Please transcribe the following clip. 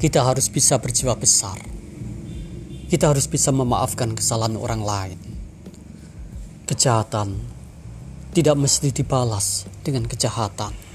kita harus bisa berjiwa besar. Kita harus bisa memaafkan kesalahan orang lain. Kejahatan tidak mesti dibalas dengan kejahatan.